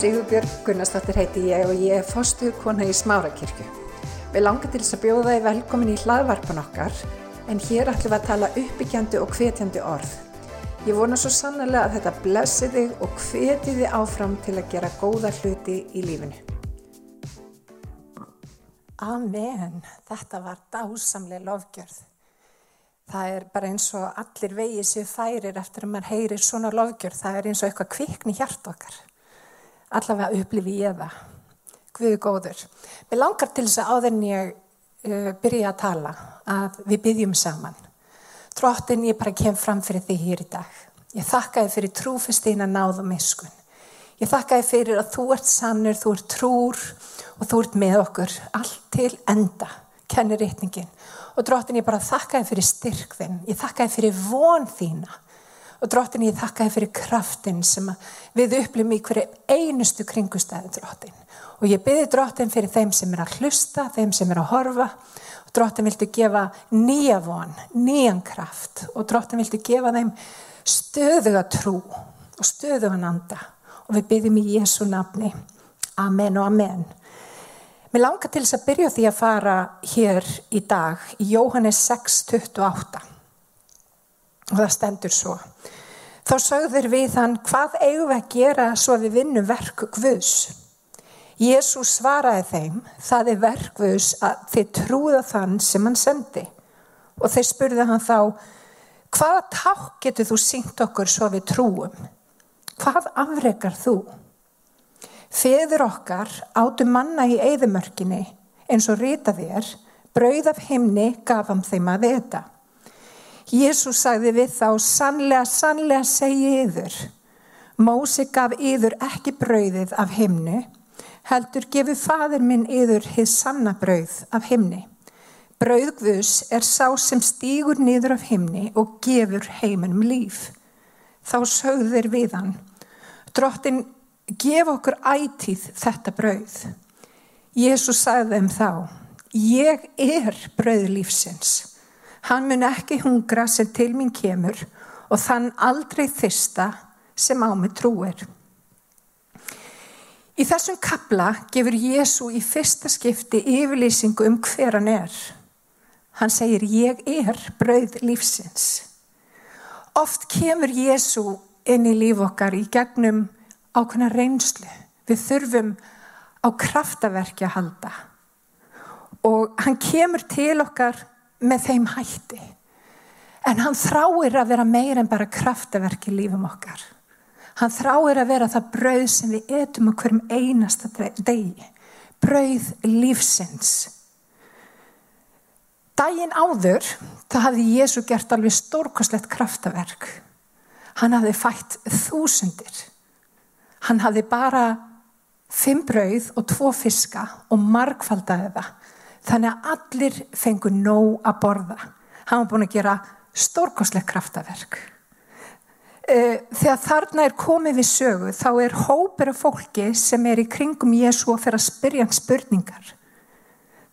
Sigurbjörg Gunnarsdóttir heiti ég og ég er fostuðkona í Smárakirkju. Við langar til þess að bjóða þið velkomin í hlaðvarpan okkar en hér ætlum við að tala uppbyggjandi og hvetjandi orð. Ég vona svo sannlega að þetta blessi þig og hveti þið áfram til að gera góða hluti í lífinu. Amen. Þetta var dásamlega lofgjörð. Það er bara eins og allir vegið sér færir eftir að mann heyrir svona lofgjörð. Það er eins og eitthvað kvikni hjart okkar. Allavega upplifi ég það. Guði góður. Mér langar til þess að áðurinn ég uh, byrja að tala að við byggjum saman. Tróttin ég bara kem fram fyrir því hér í dag. Ég þakka þið fyrir trúfestína náð og miskun. Ég þakka þið fyrir að þú ert sannur, þú ert trúr og þú ert með okkur allt til enda, kennir reytningin. Og dróttin ég bara þakka þið fyrir styrk þinn, ég þakka þið fyrir von þína og dróttin ég þakka þið fyrir kraftin sem við upplifum í hverju einustu kringustæðu dróttin. Og ég byrði dróttin fyrir þeim sem er að hlusta, þeim sem er að horfa og dróttin viltu gefa nýja von, nýjan kraft og dróttin viltu gefa þeim stöðuga trú og stöðugan anda og við byrðum í Jésu nafni. Amen og amen. Mér langar til þess að byrja því að fara hér í dag í Jóhannes 6.28 og það stendur svo. Þá sögður við hann hvað eigum við að gera svo að við vinnum verk Guðs. Jésús svaraði þeim það er verk Guðs að þið trúða þann sem hann sendi og þeir spurði hann þá hvaða ták getur þú syngt okkur svo við trúum? Hvað afrekar þú? Feður okkar áttu manna í eigðumörkinni eins og rita þér, brauð af himni gaf hann þeim að þetta. Jésús sagði við þá, sannlega, sannlega segi yður. Mósi gaf yður ekki brauðið af himni, heldur gefur fadur minn yður hið sanna brauð af himni. Brauðgvus er sá sem stýgur niður af himni og gefur heiminum líf. Þá sögður við hann, drottin gef okkur ætíð þetta brauð. Jésús sagði þeim þá, ég er brauð lífsins. Hann mun ekki hungra sem til mín kemur og þann aldrei þista sem á mig trúir. Í þessum kabla gefur Jésu í fyrsta skipti yfirlýsingu um hver hann er. Hann segir, ég er brauð lífsins. Oft kemur Jésu inn í líf okkar í gegnum ákveðna reynslu. Við þurfum á kraftaverki að halda. Og hann kemur til okkar með þeim hætti. En hann þráir að vera meir en bara kraftaverki í lífum okkar. Hann þráir að vera það brauð sem við etum á hverjum einasta degi. Brauð lífsins. Dægin áður, það hafði Jésu gert alveg stórkoslegt kraftaverk. Hann hafði fætt þúsundir. Hann hafði bara fimm brauð og tvo fiska og margfaldaði það. Þannig að allir fengur nóg að borða. Hann var búin að gera stórkosleg kraftaverk. Eh, þegar þarna er komið við sögu þá er hópur af fólki sem er í kringum Jésu að fyrir að spyrja hann spurningar.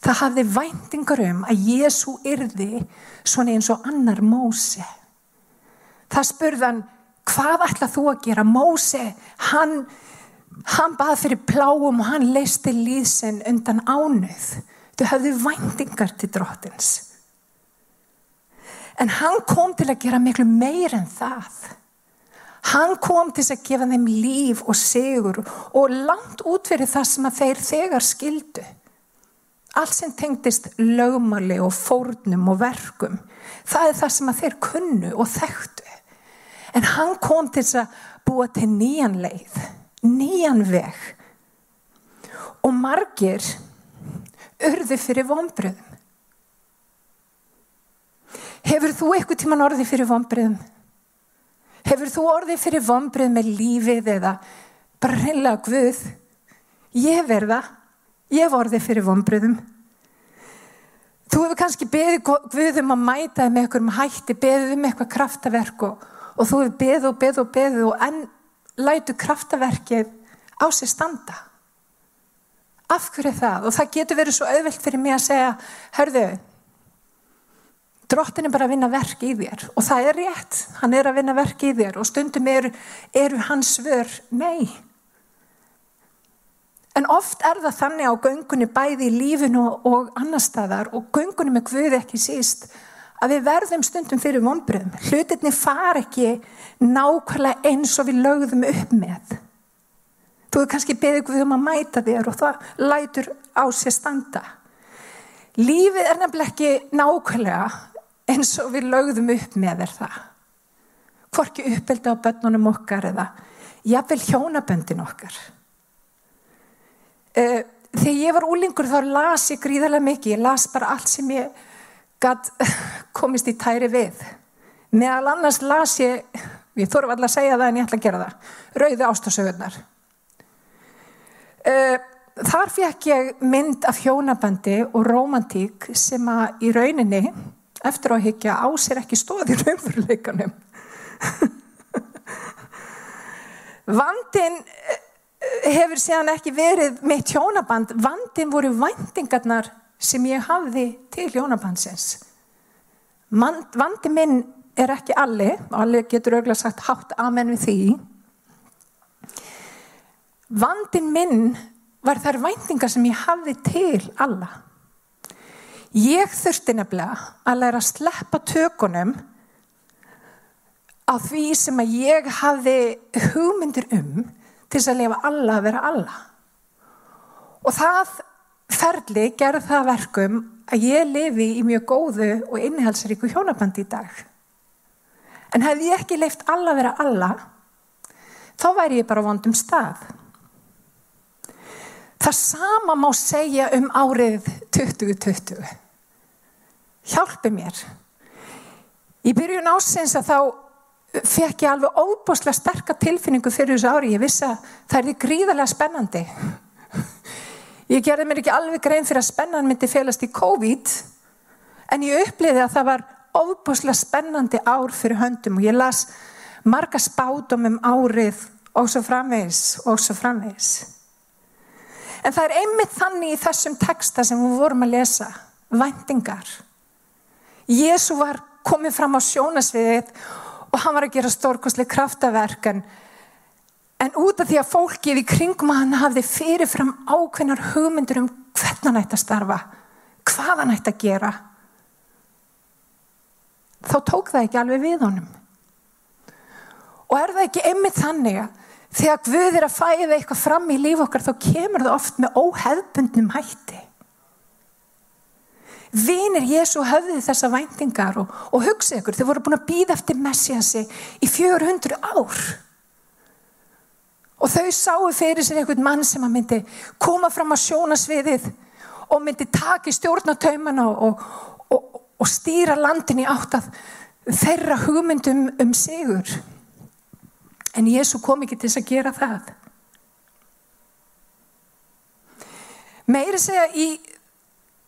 Það hafði væntingar um að Jésu yrði svona eins og annar Móse. Það spurðan hvað ætlað þú að gera? Móse, hann, hann bað fyrir pláum og hann leisti líðsinn undan ánuð. Þau hafðu væntingar til drottins. En hann kom til að gera miklu meir en það. Hann kom til að gefa þeim líf og sigur og langt út fyrir það sem að þeir þegar skildu. Allt sem tengdist lögmali og fórnum og verkum, það er það sem að þeir kunnu og þekktu. En hann kom til að búa til nýjan leið, nýjan veg. Og margir urði fyrir vonbröðum. Hefur þú eitthvað tíman orði fyrir vonbröðum? Hefur þú orði fyrir vonbröðum með lífið eða bara reynlega guð? Ég verða, ég vorði fyrir vonbröðum. Þú hefur kannski beðið guðum að mæta með einhverjum hætti, beðið um eitthvað kraftaverk og og þú hefur beð og beð og beð og enn lætu kraftaverkið á sig standa. Af hverju það? Og það getur verið svo auðvilt fyrir mig að segja, hörðu, drottin er bara að vinna verk í þér og það er rétt, hann er að vinna verk í þér og stundum eru, eru hans svör, nei. En oft er það þannig á göngunni bæði í lífinu og annar staðar og göngunni með Guði ekki síst að við verðum stundum fyrir vonbröðum. Hlutinni far ekki nákvæmlega eins og við lögðum upp með. Þú er kannski beðið Guð um að mæta þér og það lætur á sér standa. Lífið er nefnilega ekki nákvæmlega eins og við lögðum upp með þér það. Hvorki uppeldi á börnunum okkar eða jafnvel hjónaböndin okkar. Uh, þegar ég var úlingur þá las ég gríðarlega mikið, ég las bara allt sem ég gætt komist í tæri við. Meðal annars las ég, ég þorf alltaf að segja það en ég ætla að gera það, rauði ástasögurnar. Uh, þar fekk ég mynd af hjónabandi og romantík sem að í rauninni, eftir að higgja, á sér ekki stóði raunveruleikanum. Vandin hefur síðan ekki verið með hjónaband, vandin voru vendingarnar sem ég hafði til hjónabandsins. Vandi minn er ekki alli, alli getur auðvitað sagt hátt amen við því. Vandin minn var þær vendingar sem ég hafði til alla. Ég þurfti nefnilega að læra að sleppa tökunum á því sem að ég hafði hugmyndir um til þess að lifa alla að vera alla. Og það ferli gerð það verkum að ég lifi í mjög góðu og innihalsríku hjónabandi í dag. En hefði ég ekki leift alla að vera alla, þá væri ég bara vondum stað. Það sama má segja um árið 2020. Hjálpi mér. Í byrjun ásins að þá fekk ég alveg óbúslega sterkar tilfinningu fyrir þessu ári. Ég vissi að það er því gríðarlega spennandi. Ég gerði mér ekki alveg grein fyrir að spennan myndi félast í COVID en ég uppliði að það var óbúslega spennandi ár fyrir höndum og ég las marga spátum um árið og svo framvegs og svo framvegs. En það er einmitt þannig í þessum texta sem við vorum að lesa, vendingar. Jésu var komið fram á sjónasviðið og hann var að gera stórkosli kraftaverk en En út af því að fólkið í kringum hann hafði fyrirfram ákveðnar hugmyndur um hvernig hann ætti að starfa, hvað hann ætti að gera, þá tók það ekki alveg við honum. Og er það ekki einmitt þannig að þegar Guð er að fæða eitthvað fram í líf okkar þá kemur það oft með óheðbundnum hætti. Vinir Jésu höfði þessa væntingar og, og hugsa ykkur, þau voru búin að býða eftir Messiasi í 400 ár. Og þau sáu fyrir sér einhvern mann sem að myndi koma fram á sjónasviðið og myndi taka í stjórnatöymana og, og, og stýra landin í átt að þeirra hugmyndum um sigur. En Jésu kom ekki til þess að gera það. Meiri segja í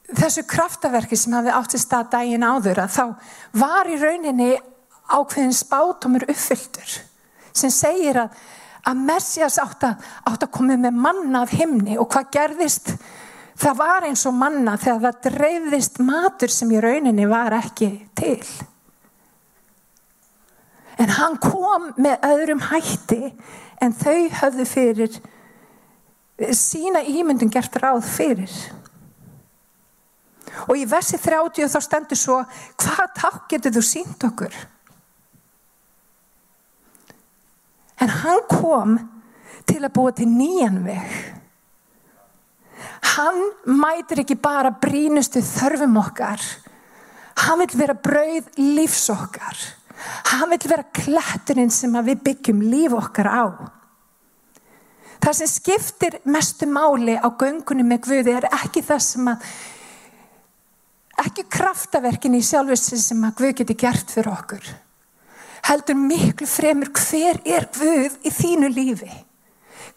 þessu kraftaverki sem hafi átt í stað daginn áður að þá var í rauninni ákveðin spátumur uppfylltur sem segir að að Messias átt að, átt að koma með manna af himni. Og hvað gerðist? Það var eins og manna þegar það dreifðist matur sem í rauninni var ekki til en hann kom með öðrum hætti en þau höfðu fyrir sína ímyndun gert ráð fyrir og í versi 30 þá stendur svo hvað takk getur þú sínt okkur En hann kom til að búa til nýjan veg. Hann mætir ekki bara brínustu þörfum okkar. Hann vil vera brauð lífs okkar. Hann vil vera klætturinn sem við byggjum líf okkar á. Það sem skiptir mestu máli á göngunni með Guði er ekki það sem að ekki kraftaverkin í sjálfsins sem að Guð geti gert fyrir okkur heldur miklu fremur hver er Guð í þínu lífi.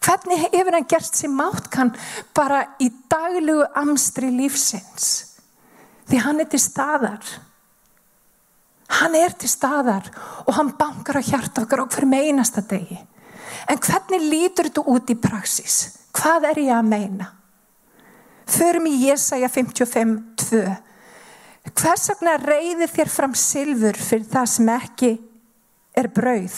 Hvernig hefur hann gert sér mátkann bara í daglugu amstri lífsins? Því hann er til staðar. Hann er til staðar og hann bankar á hjart okkar og hver meinasta degi. En hvernig lítur þetta út í praksis? Hvað er ég að meina? Förum í Jésaja 55.2. Hvers vegna reyðir þér fram silfur fyrir það sem ekki er brauð.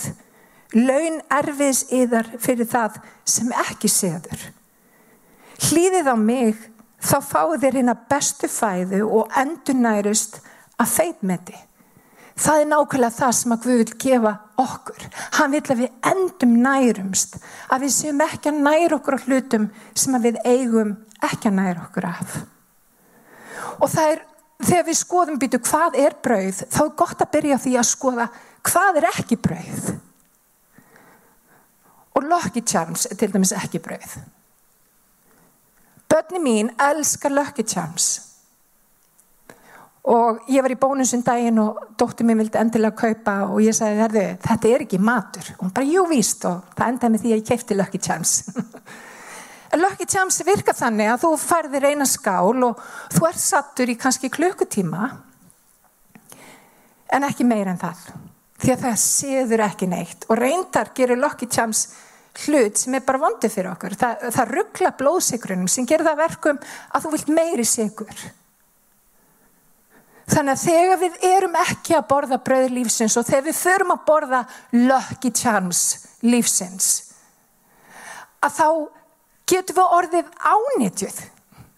Laun erfiðs yðar fyrir það sem ekki séður. hlýðið á mig, þá fáið þér hérna bestu fæðu og endurnærust að feitmeti. Það er nákvæmlega það sem að Guð vil gefa okkur. Hann vil að við endum nærumst, að við séum ekki að næra okkur á hlutum sem að við eigum ekki að næra okkur af. Og það er, þegar við skoðum býtu hvað er brauð, þá er gott að byrja því að skoða hvað er ekki brauð. Og Lucky Charms er til dæmis ekki brauð. Bönni mín elskar Lucky Charms og ég var í bónusum daginn og dóttir mér vildi endilega kaupa og ég sagði þetta er ekki matur. Og hún bara jú víst. Og það endaði með því að ég keipti Lucky Charms. Lucky Charms virka þannig að þú færðir eina skál og þú ert sattur í kannski klukkutíma en ekki meir en það. Því að það séður ekki neitt. Og reyndar gerir Lucky Charms hlut sem er bara vondið fyrir okkur. Það, það ruggla blóðsikrunum sem gerir það verkum að þú vilt meiri sigur. Þannig að þegar við erum ekki að borða bröður lífsins og þegar við förum að borða lucky charms lífsins að þá getum við orðið ánitjuð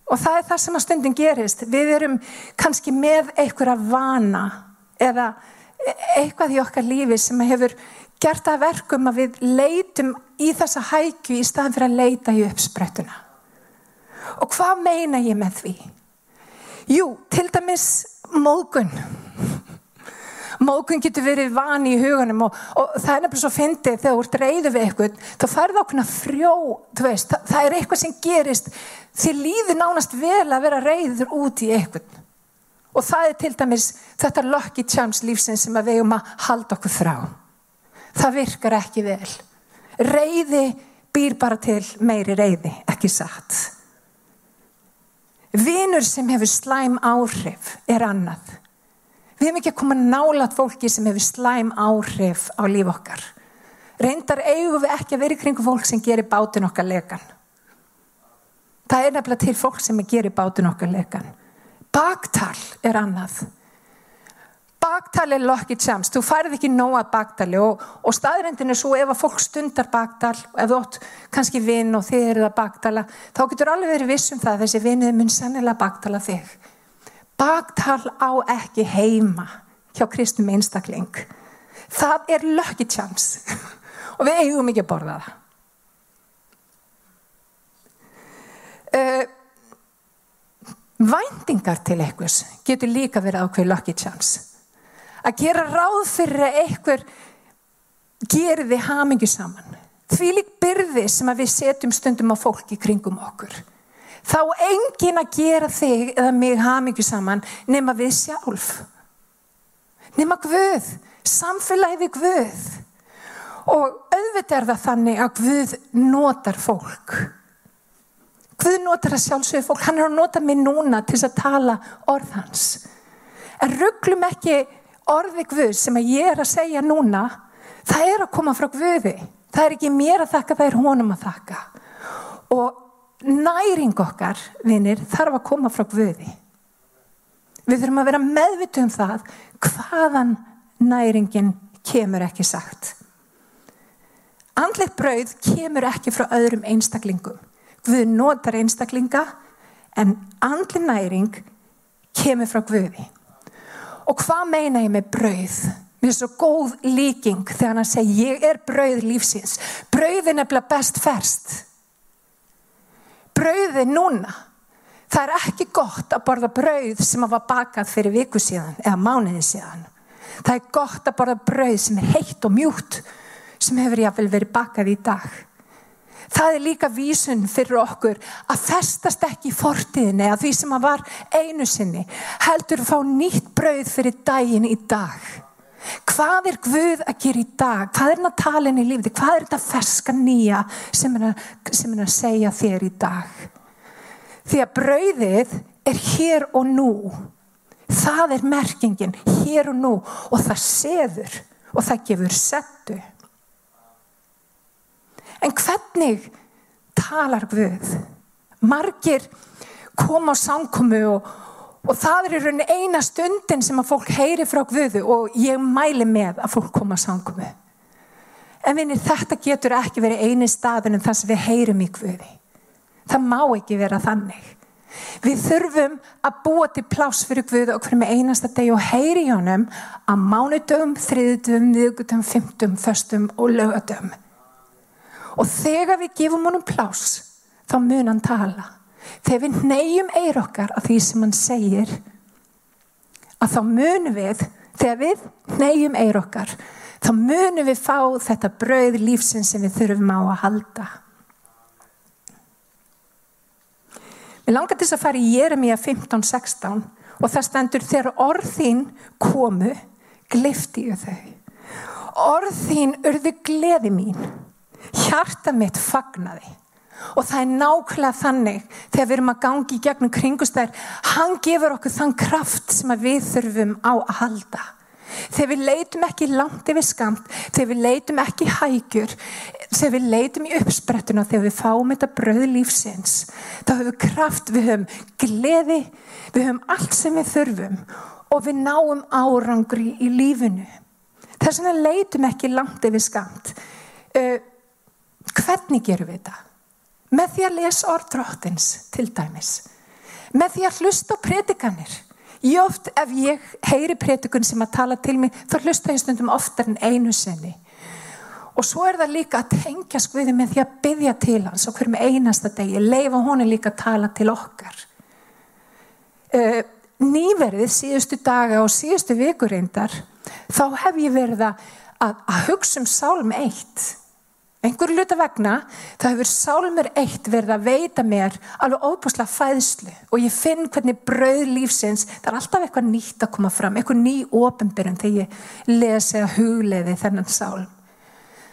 og það er það sem að stundin gerist. Við erum kannski með einhverja vana eða eitthvað í okkar lífi sem hefur gert að verkum að við leitum í þessa hækju í staðan fyrir að leita í uppsprettuna. Og hvað meina ég með því? Jú, til dæmis mógun. Mógun getur verið vani í hugunum og, og það er nefnilega svo fyndið þegar þú ert reyðu við eitthvað, þá færðu okkurna frjó, veist, það, það er eitthvað sem gerist, þið líður nánast vel að vera reyður út í eitthvað. Og það er til dæmis þetta lucky charms lífsins sem við um að halda okkur frá það virkar ekki vel. Reyði býr bara til meiri reyði, ekki satt. Vinur sem hefur slæm áhrif er annað. Við hefum ekki að koma nálat fólki sem hefur slæm áhrif á líf okkar. Reyndar eigum við ekki að vera í kringu fólk sem gerir bátun okkar lekan. Það er nefnilega til fólk sem gerir bátun okkar lekan. Baktal er annað baktali er lucky chance, þú færð ekki nóga baktali og, og staðrindin er svo ef að fólk stundar baktal ef þú ótt kannski vinn og þið eru það baktala þá getur alveg verið vissum það að þessi vinnið mun sannilega baktala þig. Baktal á ekki heima hjá Kristum einstakling. Það er lucky chance og við eigum ekki að borða það. Uh, Væntingar til einhvers getur líka verið ákveð lucky chance að gera ráð fyrir að einhver gerir þið hamingu saman. Því lík byrði sem að við setjum stundum á fólki kringum okkur. Þá engin að gera þig eða mig hamingu saman nema við sjálf. Nema Guð, samfélagið Guð. Og auðvitað er það þannig að Guð notar fólk. Guð notar að sjálfsögja fólk. Hann er að nota mig núna til að tala orðhans. En rugglum ekki orði Guð sem ég er að segja núna, það er að koma frá Guði. Það er ekki mér að þakka, það er honum að þakka. Og næring okkar, vinnir, þarf að koma frá Guði. Við þurfum að vera meðvitu um það hvaðan næringin kemur ekki sagt. Andlegt brauð kemur ekki frá öðrum einstaklingum. Guð notar einstaklinga en andli næring kemur frá Guði. Og hvað meina ég með brauð? Mér er svo góð líking þegar hann segi ég er brauð lífsins. Brauð er best ferst. Brauð er núna. Það er ekki gott að borða brauð sem að var bakað fyrir viku síðan eða mánuði síðan. Það er gott að borða brauð sem er heitt og mjút sem hefur jáfnvel verið bakað í dag. Það er líka vísun fyrir okkur að festast ekki í fortíðinni að því sem að var einu sinni heldur að fá nýtt brauð fyrir daginn í dag. Hvað er Guð að gera í dag? Hvað er hann að tala inn í lífið? Hvað er þetta ferska nýja sem hann að, að segja þér í dag? Því að brauðið er hér og nú. Það er merkingin hér og nú og það seður og það gefur settu. En hvernig talar Guð? Margir koma á samkomi og, og það er eina stundin sem að fólk heyri frá Guðu og ég mæli með að fólk koma á samkomi. En vinir, þetta getur ekki verið eini staðin en það sem við heyrum í Guði. Það má ekki vera þannig. Við þurfum að búa til pláss fyrir Guð og hverjum einasta deg og heyri í honum að mánudögum, þriðdögum, niðugdögum, fymtum, föstum og lögadögum. Og þegar við gefum honum pláss, þá mun hann tala. Þegar við neyjum eir okkar að því sem hann segir, að þá munum við, þegar við neyjum eir okkar, þá munum við fá þetta brauð lífsins sem við þurfum á að halda. Við langar til að fara í Jeremia 15-16 og það stendur þegar orðin komu, glifti ég þau. Orðin urðu gleði mín, hjarta mitt fagnaði. Og það er nákvæmlega þannig þegar við erum að gangi í gegnum kringustær, hann gefur okkur þann kraft sem við þurfum á að halda. Þegar við leitum ekki langt yfir skamt, þegar við leitum ekki hægjur, þegar við leitum í uppsprettuna, þegar við fáum þetta bröð lífsins, þá höfum við kraft, við höfum gleði, við höfum allt sem við þurfum og við náum árangri í lífinu. Þess vegna leitum ekki langt yfir skamt. Uh, hvernig gerum við þetta? Með því að lesa orð dróttins til dæmis. Með því að hlusta predikanir Ég oft, ef ég heyri prétikun sem að tala til mig, þá hlusta ég stundum oftar en einu sinni. Og svo er það líka að tengja skviði með því að byggja til hans og hverjum einasta degi, leifa honi líka að tala til okkar. Uh, nýverðið síðustu daga og síðustu vikurindar, þá hef ég verið að, að hugsa um sálm eitt einhver luta vegna það hefur sálmur eitt verið að veita mér alveg óbúslega fæðslu og ég finn hvernig brauð lífsins það er alltaf eitthvað nýtt að koma fram eitthvað ný ofinbyrjum þegar ég lesi að hugleiði þennan sálm.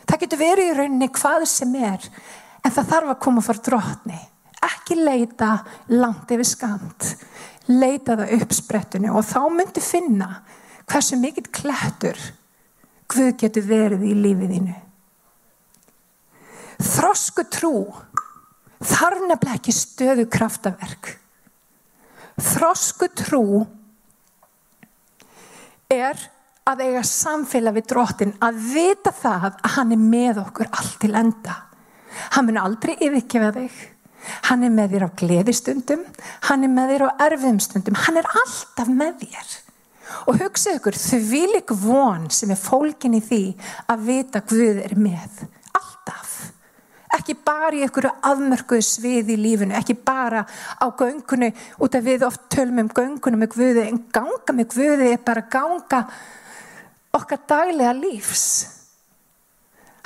Það getur verið í rauninni hvað sem er en það þarf að koma fór drotni ekki leita langt yfir skamt leita það upp sprettunni og þá myndi finna hversu mikill klættur Guð getur verið í lífiðinu Þrosku trú þarf nefnilega ekki stöðu kraftaverk. Þrosku trú er að eiga samfélag við drottin, að vita það að hann er með okkur allt til enda. Hann mun aldrei yfirgefa þig. Hann er með þér á gleðistundum, hann er með þér á erfiðumstundum, hann er alltaf með þér. Og hugsa ykkur, þau vil ykkur von sem er fólkin í því að vita Guð er með ekki bara í einhverju afmörkuðu svið í lífinu, ekki bara á göngunni, út af við oft tölum um göngunum með Guði, en ganga með Guði er bara ganga okkar daglega lífs.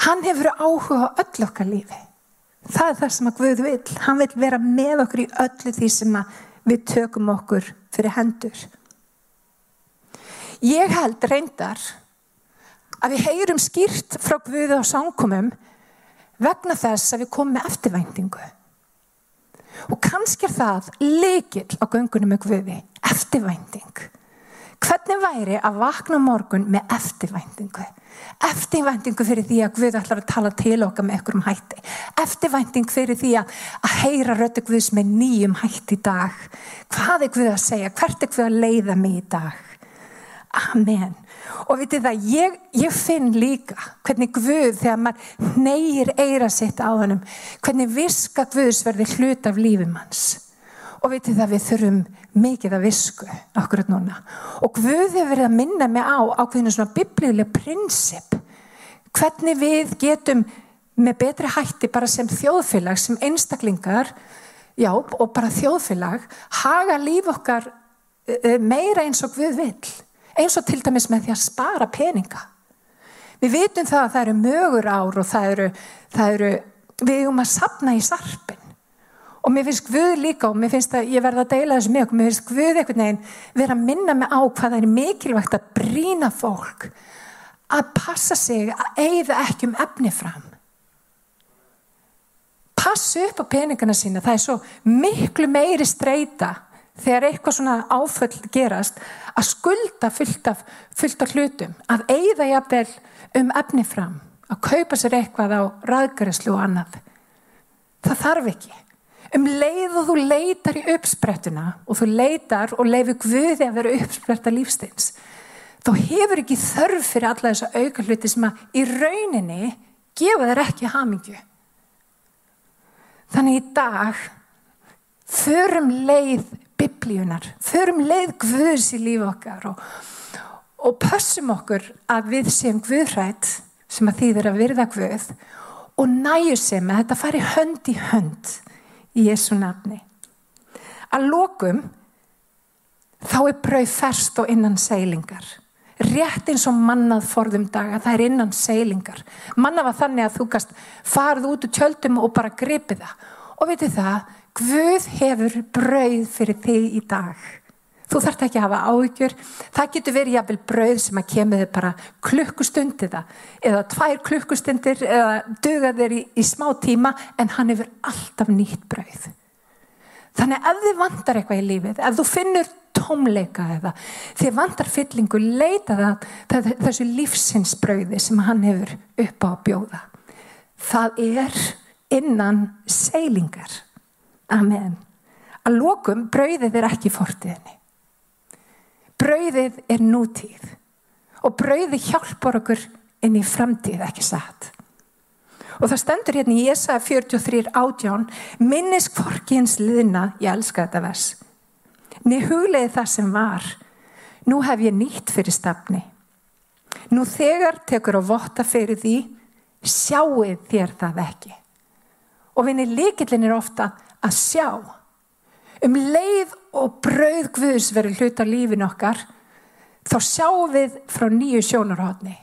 Hann hefur áhuga á öll okkar lífi. Það er það sem að Guð vil. Hann vil vera með okkur í öllu því sem við tökum okkur fyrir hendur. Ég held reyndar að við heyrum skýrt frá Guði á sangkomum vegna þess að við komum með eftirvæntingu. Og kannski er það leikill á göngunum með Guði, eftirvænting. Hvernig væri að vakna morgun með eftirvæntingu? Eftirvæntingu fyrir því að Guð ætlar að tala til okkar með einhverjum hætti. Eftirvænting fyrir því að, að heyra röttu Guðs með nýjum hætti í dag. Hvað er Guð að segja? Hvert er Guð að leiða mig í dag? Amen og vitið það, ég, ég finn líka hvernig Guð þegar maður neyir eira sitt á hannum hvernig viska Guðs verði hlut af lífum hans og vitið það við þurfum mikið að visku akkurat núna. Og Guð hefur verið að minna mig á ákveðinu svona biblíuleg prinsip. Hvernig við getum með betri hætti bara sem þjóðfélag sem einstaklingar já og bara þjóðfélag haga líf okkar eh, meira eins og Guð vill eins og til dæmis með því að spara peninga. Við vitum það að það eru mögur ár og það eru, það eru við erum að sapna í sarpin. Og mér finnst Guð líka og mér finnst að ég verða að deila þessu mjög og mér finnst Guð einhvern veginn vera að minna mig á hvað það er mikilvægt að brína fólk að passa sig að eigða ekki um efni fram. Passa upp á peningana sína, það er svo miklu meiri streyta þegar eitthvað svona áföll gerast að skulda fullt af, fullt af hlutum, að eigða jafnvel um efni fram, að kaupa sér eitthvað á ræðgærislu og annað. Það þarf ekki. Um leið og þú leitar í uppsprettuna og þú leitar og leifir Guði að vera uppspretta lífsteins, þá hefur ekki þörf fyrir alla þessa auka hluti sem að í rauninni gefa þér ekki hamingju. Þannig í dag Förum leið biblíunar, förum leið Guðs í líf okkar og, og pössum okkur að við séum Guðrætt sem að þýðir að virða Guð og næju sem að þetta fari hönd í hönd í Jésu nafni. Að lokum þá er brauð ferst og innan seilingar. Rétt eins og mannað forðum daga, það er innan seilingar. Manna var þannig að þú gast farið út úr tjöldum og bara gripið það. Og veitir það, Guð hefur brauð fyrir þig í dag. Þú þarf ekki að hafa áhyggjur. Það getur verið jafnvel brauð sem að kemur þig bara klukkustundir það eða tvær klukkustundir eða duga þig í, í smá tíma en hann hefur alltaf nýtt brauð. Þannig að ef þið vantar eitthvað í lífið, ef þú finnur tómleika eða þið vantar fyllingu, leita það þessu lífsinsbrauði sem hann hefur upp á að bjóða. Það er innan seilingar. Amen. Að lokum, brauðið er ekki fortiðinni. Brauðið er nútíð og brauðið hjálpar okkur inn í framtíð, ekki satt. Og það stendur hérna í Jesa 43 átján, minnis kvorkins liðna, ég elska þetta vers. Nei hugleiði það sem var, nú hef ég nýtt fyrir stafni. Nú þegar tekur á votta fyrir því, sjáuð þér það ekki. Og vinni líkillin er ofta að sjá. Um leið og brauð Guðs verður hluta lífin okkar þá sjáum við frá nýju sjónarhóttni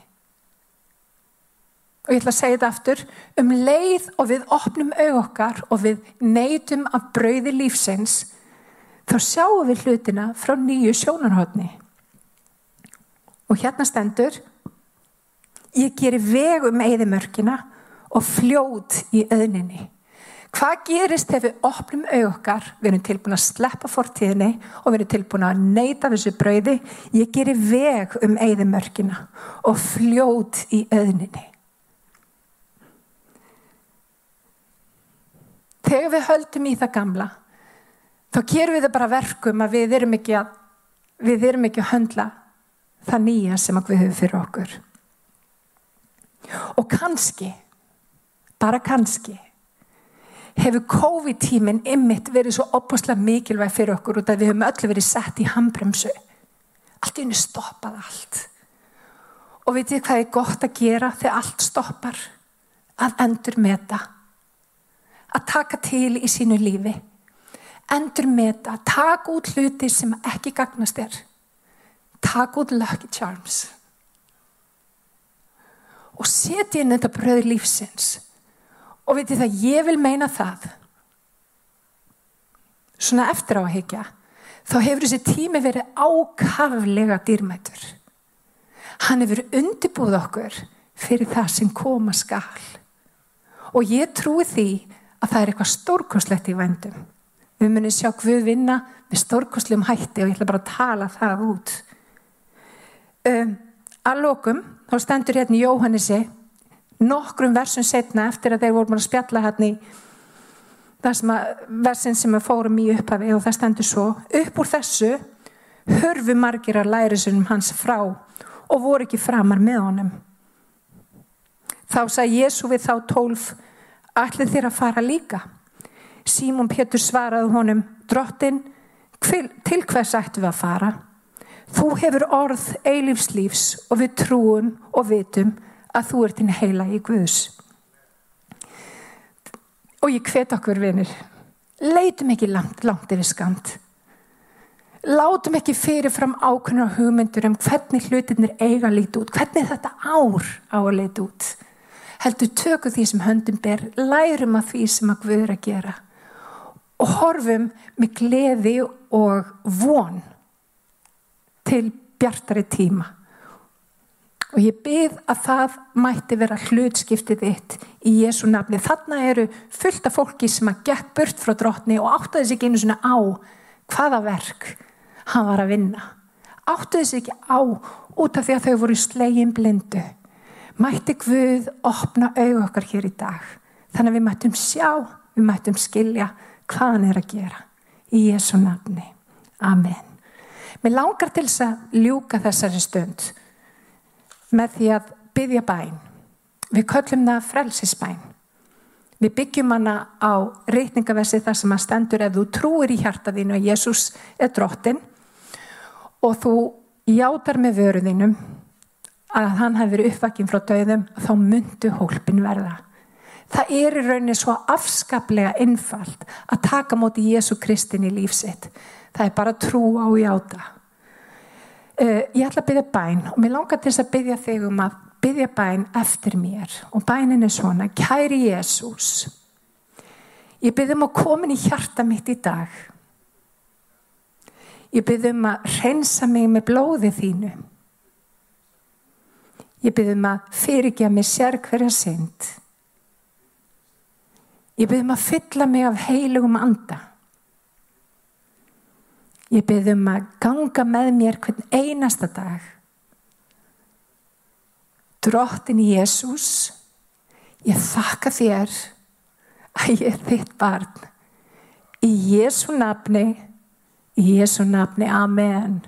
og ég ætla að segja þetta aftur. Um leið og við opnum aug okkar og við neytum af brauði lífsins þá sjáum við hlutina frá nýju sjónarhóttni og hérna stendur ég gerir veg um eðimörkina og fljót í öðninni Hvað gerist ef við opnum auðokkar, við erum tilbúin að sleppa fortíðinni og við erum tilbúin að neyta þessu brauði, ég gerir veg um eigðimörkina og fljót í auðninni. Þegar við höldum í það gamla, þá gerum við það bara verkum að við erum ekki að, við erum ekki að höndla það nýja sem við höfum fyrir okkur. Og kannski, bara kannski, hefur COVID-tíminn ymmit verið svo opaslega mikilvæg fyrir okkur og það við höfum öllu verið sett í handbremsu. Allt henni stoppað allt. Og veitir hvað er gott að gera þegar allt stoppar? Að endur meta. Að taka til í sínu lífi. Endur meta. Takk út hluti sem ekki gagnast þér. Takk út lucky charms. Og setja inn þetta bröð lífsins Og veitir það, ég vil meina það, svona eftir á að hekja, þá hefur þessi tími verið ákaflega dýrmætur. Hann hefur undirbúð okkur fyrir það sem koma skal. Og ég trúi því að það er eitthvað stórkoslegt í vendum. Við munum sjá hvað vinna með stórkoslegum hætti og ég ætla bara að tala það út. Um, að lokum, þá stendur hérna Jóhannesi nokkrum versum setna eftir að þeir voru að spjalla hérna í versin sem við fórum í upphafi og það stendur svo upp úr þessu hörfu margir að lærisunum hans frá og voru ekki framar með honum. Þá sagði Jésu við þá tólf allir þér að fara líka? Símon Pétur svaraði honum drottin til hvers ættu við að fara? Þú hefur orð eilífslífs og við trúum og vitum að þú ert inn heila í Guðs. Og ég hvet okkur vinir, leitum ekki langt, langt yfir skamt. Látum ekki fyrirfram ákveðnar hugmyndur um hvernig hlutinir eiga að líti út, hvernig þetta ár á að líti út. Heldur tökum því sem höndum ber, lærum að því sem að Guður að gera og horfum með gleði og von til bjartari tíma. Og ég byrð að það mætti vera hlutskiptið þitt í Jésu nafni. Þarna eru fullt af fólki sem að gekk burt frá drotni og áttaði sig einu svona á hvaða verk hann var að vinna. Áttaði sig ekki á út af því að þau voru slegin blindu. Mætti Guð opna auð okkar hér í dag. Þannig að við mættum sjá, við mættum skilja hvað hann er að gera. Í Jésu nafni. Amen. Mér langar til þess að ljúka þessari stund með því að byggja bæn. Við köllum það frelsisbæn. Við byggjum hana á reytingaversi þar sem að stendur ef þú trúir í hjartaðinu að Jésús er drottin og þú játar með vöruðinum að hann hefur verið uppvakinn frá döðum þá myndu hólpin verða. Það er í rauninni svo afskaplega einfalt að taka móti Jésu Kristin í lífsitt. Það er bara trú á játa. Uh, ég ætla að byggja bæn og mér langar til þess að byggja þig um að byggja bæn eftir mér. Og bænin er svona, kæri Jésús ég byggjum að komin í hjarta mitt í dag. Ég byggjum að reynsa mig með blóði þínu. Ég byggjum að fyrirgja mig sér hverja synd. Ég byggjum að fylla mig af heilugum anda ég byggjum að ganga með mér hvern einasta dag Drottin Jésús, ég þakka þér að ég er þitt barn. Í Jésu nafni, í Jésu nafni, Amen.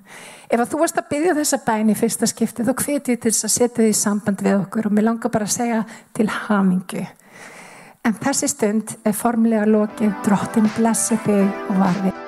Ef að þú varst að byggja þessa bæn í fyrsta skipti, þá hveti ég til þess að setja þið í samband við okkur og mér langar bara að segja til hamingu. En þessi stund er formlega lokið, drottin blessi þig og varði